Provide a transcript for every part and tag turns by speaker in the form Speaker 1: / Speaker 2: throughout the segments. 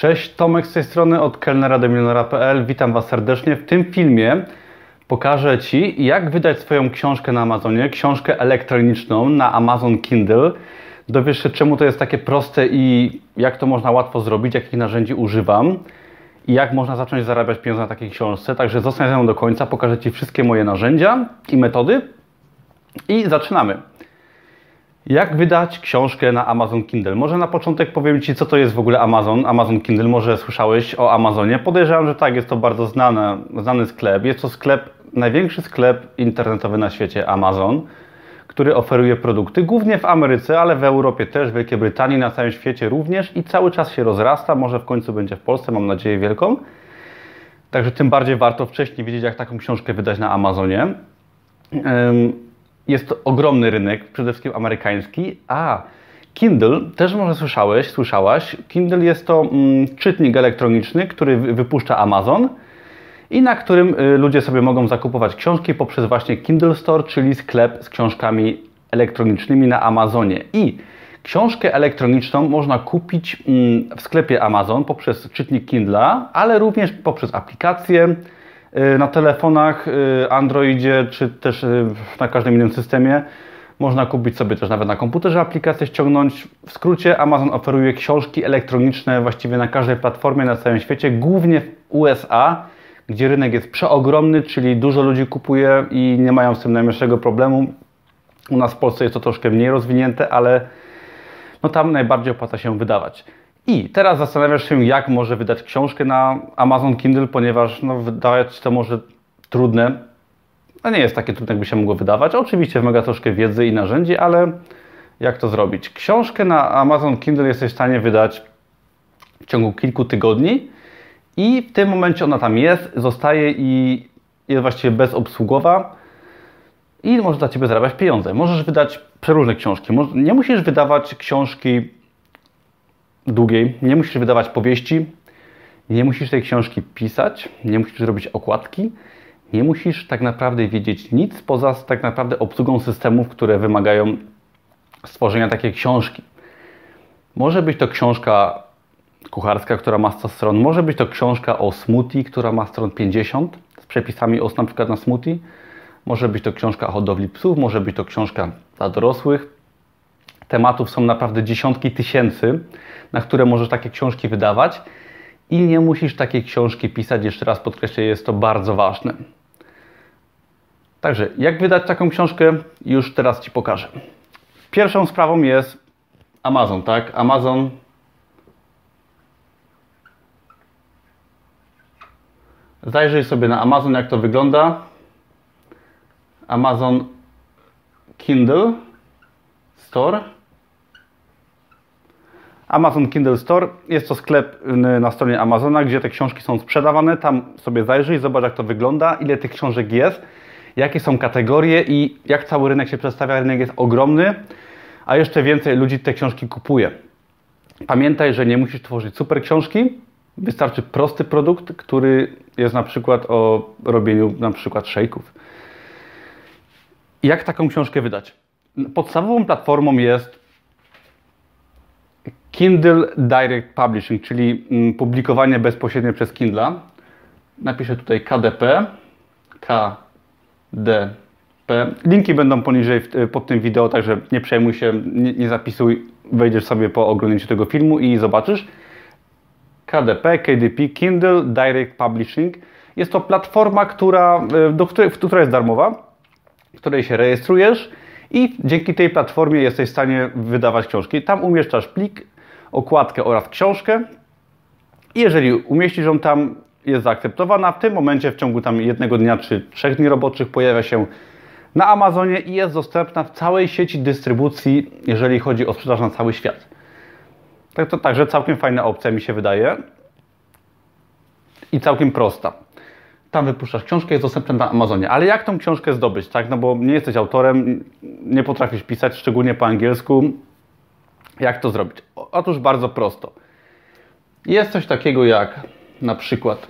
Speaker 1: Cześć, Tomek z tej strony od kelnera do milionera.pl. Witam Was serdecznie. W tym filmie pokażę Ci, jak wydać swoją książkę na Amazonie, książkę elektroniczną na Amazon Kindle. Dowiesz się, czemu to jest takie proste i jak to można łatwo zrobić, jakich narzędzi używam i jak można zacząć zarabiać pieniądze na takiej książce. Także zostań ze mną do końca, pokażę Ci wszystkie moje narzędzia i metody i zaczynamy. Jak wydać książkę na Amazon Kindle? Może na początek powiem Ci, co to jest w ogóle Amazon. Amazon Kindle, może słyszałeś o Amazonie. Podejrzewam, że tak, jest to bardzo znany, znany sklep. Jest to sklep, największy sklep internetowy na świecie, Amazon, który oferuje produkty głównie w Ameryce, ale w Europie też, w Wielkiej Brytanii, na całym świecie również i cały czas się rozrasta. Może w końcu będzie w Polsce, mam nadzieję wielką. Także tym bardziej warto wcześniej wiedzieć, jak taką książkę wydać na Amazonie. Jest to ogromny rynek, przede wszystkim amerykański. A Kindle, też może słyszałeś, słyszałaś. Kindle jest to mm, czytnik elektroniczny, który wypuszcza Amazon i na którym y, ludzie sobie mogą zakupować książki poprzez właśnie Kindle Store, czyli sklep z książkami elektronicznymi na Amazonie. I książkę elektroniczną można kupić mm, w sklepie Amazon poprzez czytnik Kindle'a, ale również poprzez aplikację na telefonach, y, Androidzie czy też y, na każdym innym systemie. Można kupić sobie też nawet na komputerze aplikację ściągnąć. W skrócie Amazon oferuje książki elektroniczne właściwie na każdej platformie na całym świecie, głównie w USA, gdzie rynek jest przeogromny, czyli dużo ludzi kupuje i nie mają z tym najmniejszego problemu. U nas w Polsce jest to troszkę mniej rozwinięte, ale no tam najbardziej opłaca się wydawać. I teraz zastanawiasz się, jak może wydać książkę na Amazon Kindle, ponieważ no, wydawać to może trudne. No nie jest takie trudne, jakby się mogło wydawać. Oczywiście wymaga troszkę wiedzy i narzędzi, ale jak to zrobić? Książkę na Amazon Kindle jesteś w stanie wydać w ciągu kilku tygodni i w tym momencie ona tam jest, zostaje i jest właściwie bezobsługowa i może dla Ciebie zarabiać pieniądze. Możesz wydać przeróżne książki. Nie musisz wydawać książki długiej. Nie musisz wydawać powieści, nie musisz tej książki pisać, nie musisz robić okładki, nie musisz tak naprawdę wiedzieć nic poza tak naprawdę obsługą systemów, które wymagają stworzenia takiej książki. Może być to książka kucharska, która ma 100 stron, może być to książka o smoothie, która ma stron 50 z przepisami o na przykład na smoothie, może być to książka o hodowli psów, może być to książka dla dorosłych, tematów są naprawdę dziesiątki tysięcy, na które możesz takie książki wydawać i nie musisz takiej książki pisać. Jeszcze raz podkreślę, jest to bardzo ważne. Także, jak wydać taką książkę, już teraz Ci pokażę. Pierwszą sprawą jest Amazon, tak? Amazon. Zajrzyj sobie na Amazon, jak to wygląda. Amazon Kindle Store. Amazon Kindle Store jest to sklep y, na stronie Amazona, gdzie te książki są sprzedawane. Tam sobie zajrzyj, zobacz jak to wygląda, ile tych książek jest, jakie są kategorie i jak cały rynek się przedstawia. Rynek jest ogromny, a jeszcze więcej ludzi te książki kupuje. Pamiętaj, że nie musisz tworzyć super książki, wystarczy prosty produkt, który jest na przykład o robieniu na przykład szejków. Jak taką książkę wydać? Podstawową platformą jest Kindle Direct Publishing, czyli mm, publikowanie bezpośrednie przez Kindle. Napiszę tutaj KDP. KDP. Linki będą poniżej pod tym wideo, także nie przejmuj się, nie, nie zapisuj. Wejdziesz sobie po oglądnięciu tego filmu i zobaczysz. KDP, KDP, Kindle Direct Publishing. Jest to platforma, która, e, do której, która jest darmowa, w której się rejestrujesz i dzięki tej platformie jesteś w stanie wydawać książki. Tam umieszczasz plik, okładkę oraz książkę. Jeżeli umieścisz ją tam, jest zaakceptowana, w tym momencie w ciągu tam jednego dnia czy trzech dni roboczych pojawia się na Amazonie i jest dostępna w całej sieci dystrybucji, jeżeli chodzi o sprzedaż na cały świat. Tak to także całkiem fajna opcja mi się wydaje i całkiem prosta. Tam wypuszczasz książkę, jest dostępna na Amazonie. Ale jak tą książkę zdobyć, tak? No bo nie jesteś autorem, nie potrafisz pisać, szczególnie po angielsku. Jak to zrobić? Otóż bardzo prosto. Jest coś takiego jak na przykład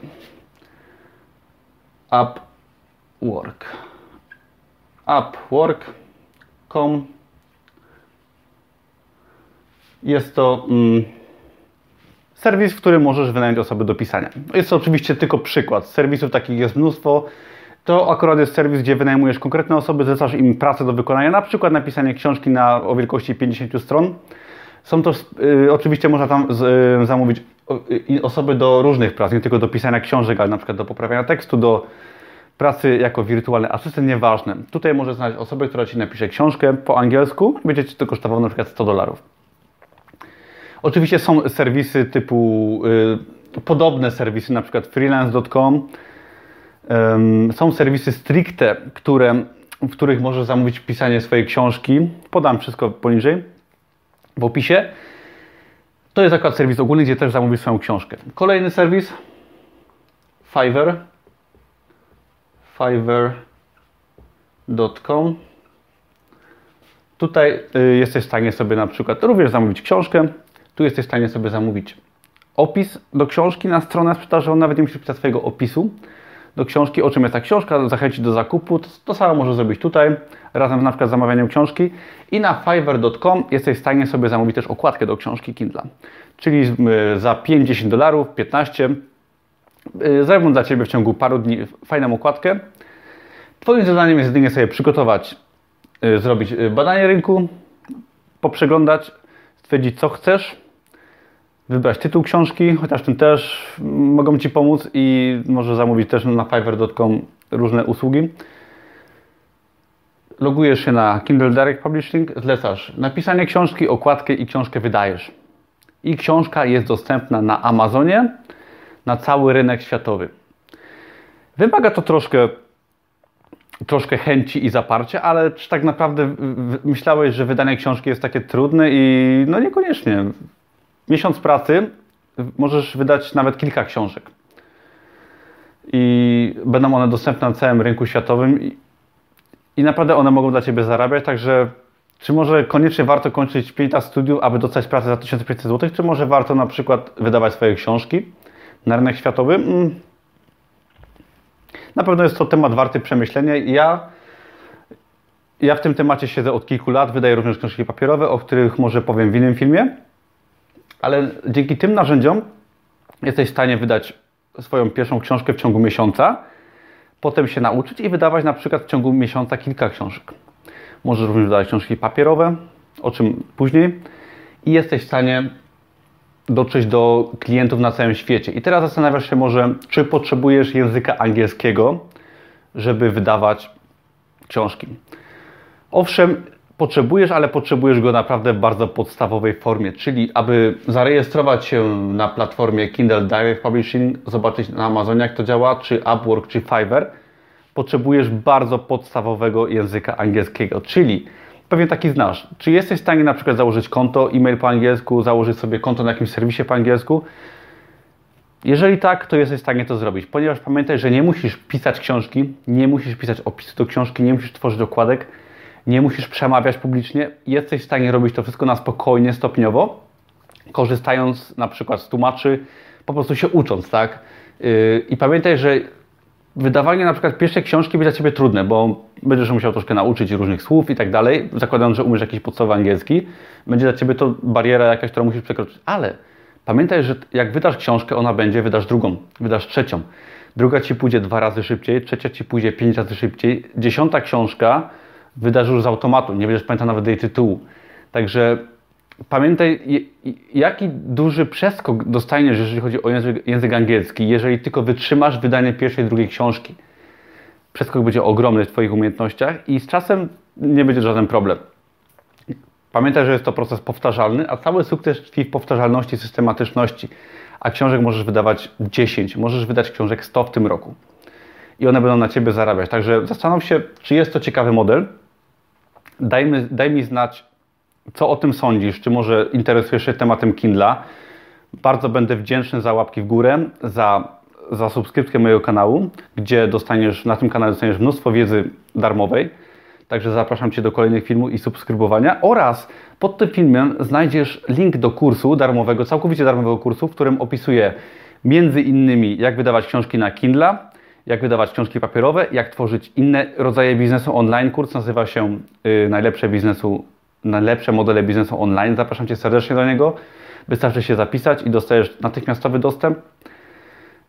Speaker 1: Upwork. Upwork.com Jest to mm, serwis, w którym możesz wynająć osoby do pisania. Jest to oczywiście tylko przykład. Serwisów takich jest mnóstwo. To akurat jest serwis, gdzie wynajmujesz konkretne osoby, zlecasz im pracę do wykonania, na przykład napisanie książki na, o wielkości 50 stron. Są to, y, oczywiście można tam y, zamówić osoby do różnych prac, nie tylko do pisania książek, ale na przykład do poprawiania tekstu, do pracy jako wirtualny asystent, nieważne. Tutaj możesz znaleźć osobę, która Ci napisze książkę po angielsku będzie Ci to kosztowało na przykład 100 dolarów. Oczywiście są serwisy typu, y, podobne serwisy, na przykład freelance.com. Są serwisy stricte, które, w których możesz zamówić pisanie swojej książki. Podam wszystko poniżej w opisie. To jest akurat serwis ogólny, gdzie też zamówisz swoją książkę. Kolejny serwis Fiverr. Fiverr.com. Tutaj y, jesteś w stanie sobie na przykład również zamówić książkę. Tu jesteś w stanie sobie zamówić opis do książki na stronę sprzedażową. Nawet nie musisz pisać swojego opisu do książki, o czym jest ta książka, zachęcić do zakupu. To, to samo możesz zrobić tutaj, razem z na przykład zamawianiem książki. I na fiverr.com jesteś w stanie sobie zamówić też okładkę do książki Kindle. Czyli y, za 5-10 dolarów, 15 y, zrobią dla Ciebie w ciągu paru dni fajną okładkę. Twoim zadaniem jest jedynie sobie przygotować, y, zrobić badanie rynku, poprzeglądać, stwierdzić co chcesz, wybrać tytuł książki, chociaż tym też mogą Ci pomóc i może zamówić też na fiverr.com różne usługi. Logujesz się na Kindle Direct Publishing, zlecasz napisanie książki, okładkę i książkę wydajesz. I książka jest dostępna na Amazonie, na cały rynek światowy. Wymaga to troszkę, troszkę chęci i zaparcia, ale czy tak naprawdę myślałeś, że wydanie książki jest takie trudne i no niekoniecznie miesiąc pracy możesz wydać nawet kilka książek. I będą one dostępne na całym rynku światowym i, i naprawdę one mogą dla Ciebie zarabiać, także czy może koniecznie warto kończyć 5 lat studiów, aby dostać pracę za 1500 zł, czy może warto na przykład wydawać swoje książki na rynek światowy? Mm. Na pewno jest to temat warty przemyślenia. Ja, ja w tym temacie siedzę od kilku lat, wydaję również książki papierowe, o których może powiem w innym filmie ale dzięki tym narzędziom jesteś w stanie wydać swoją pierwszą książkę w ciągu miesiąca, potem się nauczyć i wydawać na przykład w ciągu miesiąca kilka książek. Możesz również wydawać książki papierowe, o czym później, i jesteś w stanie dotrzeć do klientów na całym świecie. I teraz zastanawiasz się może, czy potrzebujesz języka angielskiego, żeby wydawać książki. Owszem, potrzebujesz, ale potrzebujesz go naprawdę w bardzo podstawowej formie, czyli aby zarejestrować się na platformie Kindle Direct Publishing, zobaczyć na Amazonie jak to działa, czy Upwork, czy Fiverr, potrzebujesz bardzo podstawowego języka angielskiego, czyli pewnie taki znasz. Czy jesteś w stanie na przykład założyć konto, e-mail po angielsku, założyć sobie konto na jakimś serwisie po angielsku? Jeżeli tak, to jesteś w stanie to zrobić, ponieważ pamiętaj, że nie musisz pisać książki, nie musisz pisać opisu do książki, nie musisz tworzyć dokładek, nie musisz przemawiać publicznie, jesteś w stanie robić to wszystko na spokojnie, stopniowo, korzystając na przykład z tłumaczy, po prostu się ucząc, tak? Yy, I pamiętaj, że wydawanie na przykład pierwszej książki będzie dla Ciebie trudne, bo będziesz musiał troszkę nauczyć różnych słów i tak dalej, zakładając, że umiesz jakiś podstawowy angielski, będzie dla Ciebie to bariera jakaś, którą musisz przekroczyć, ale pamiętaj, że jak wydasz książkę, ona będzie, wydasz drugą, wydasz trzecią, druga Ci pójdzie dwa razy szybciej, trzecia Ci pójdzie pięć razy szybciej, dziesiąta książka wydarzył z automatu, nie będziesz pamiętał nawet jej tytułu. Także pamiętaj, jaki duży przeskok dostaniesz, jeżeli chodzi o język, język angielski, jeżeli tylko wytrzymasz wydanie pierwszej, drugiej książki. Przeskok będzie ogromny w Twoich umiejętnościach i z czasem nie będzie żaden problem. Pamiętaj, że jest to proces powtarzalny, a cały sukces tkwi w powtarzalności, systematyczności. A książek możesz wydawać 10, możesz wydać książek 100 w tym roku. I one będą na Ciebie zarabiać. Także zastanów się, czy jest to ciekawy model, Daj mi, znać, co o tym sądzisz, czy może interesujesz się tematem Kindla. Bardzo będę wdzięczny za łapki w górę, za, za subskrypcję mojego kanału, gdzie dostaniesz, na tym kanale dostaniesz mnóstwo wiedzy darmowej. Także zapraszam Cię do kolejnych filmów i subskrybowania oraz pod tym filmem znajdziesz link do kursu darmowego, całkowicie darmowego kursu, w którym opisuję między innymi jak wydawać książki na Kindla, jak wydawać książki papierowe, jak tworzyć inne rodzaje biznesu online. Kurs nazywa się y, Najlepsze, biznesu, Najlepsze modele biznesu online. Zapraszam Cię serdecznie do niego. Wystarczy się zapisać i dostajesz natychmiastowy dostęp.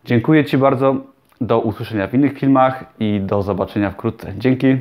Speaker 1: Dziękuję Ci bardzo. Do usłyszenia w innych filmach i do zobaczenia wkrótce. Dzięki.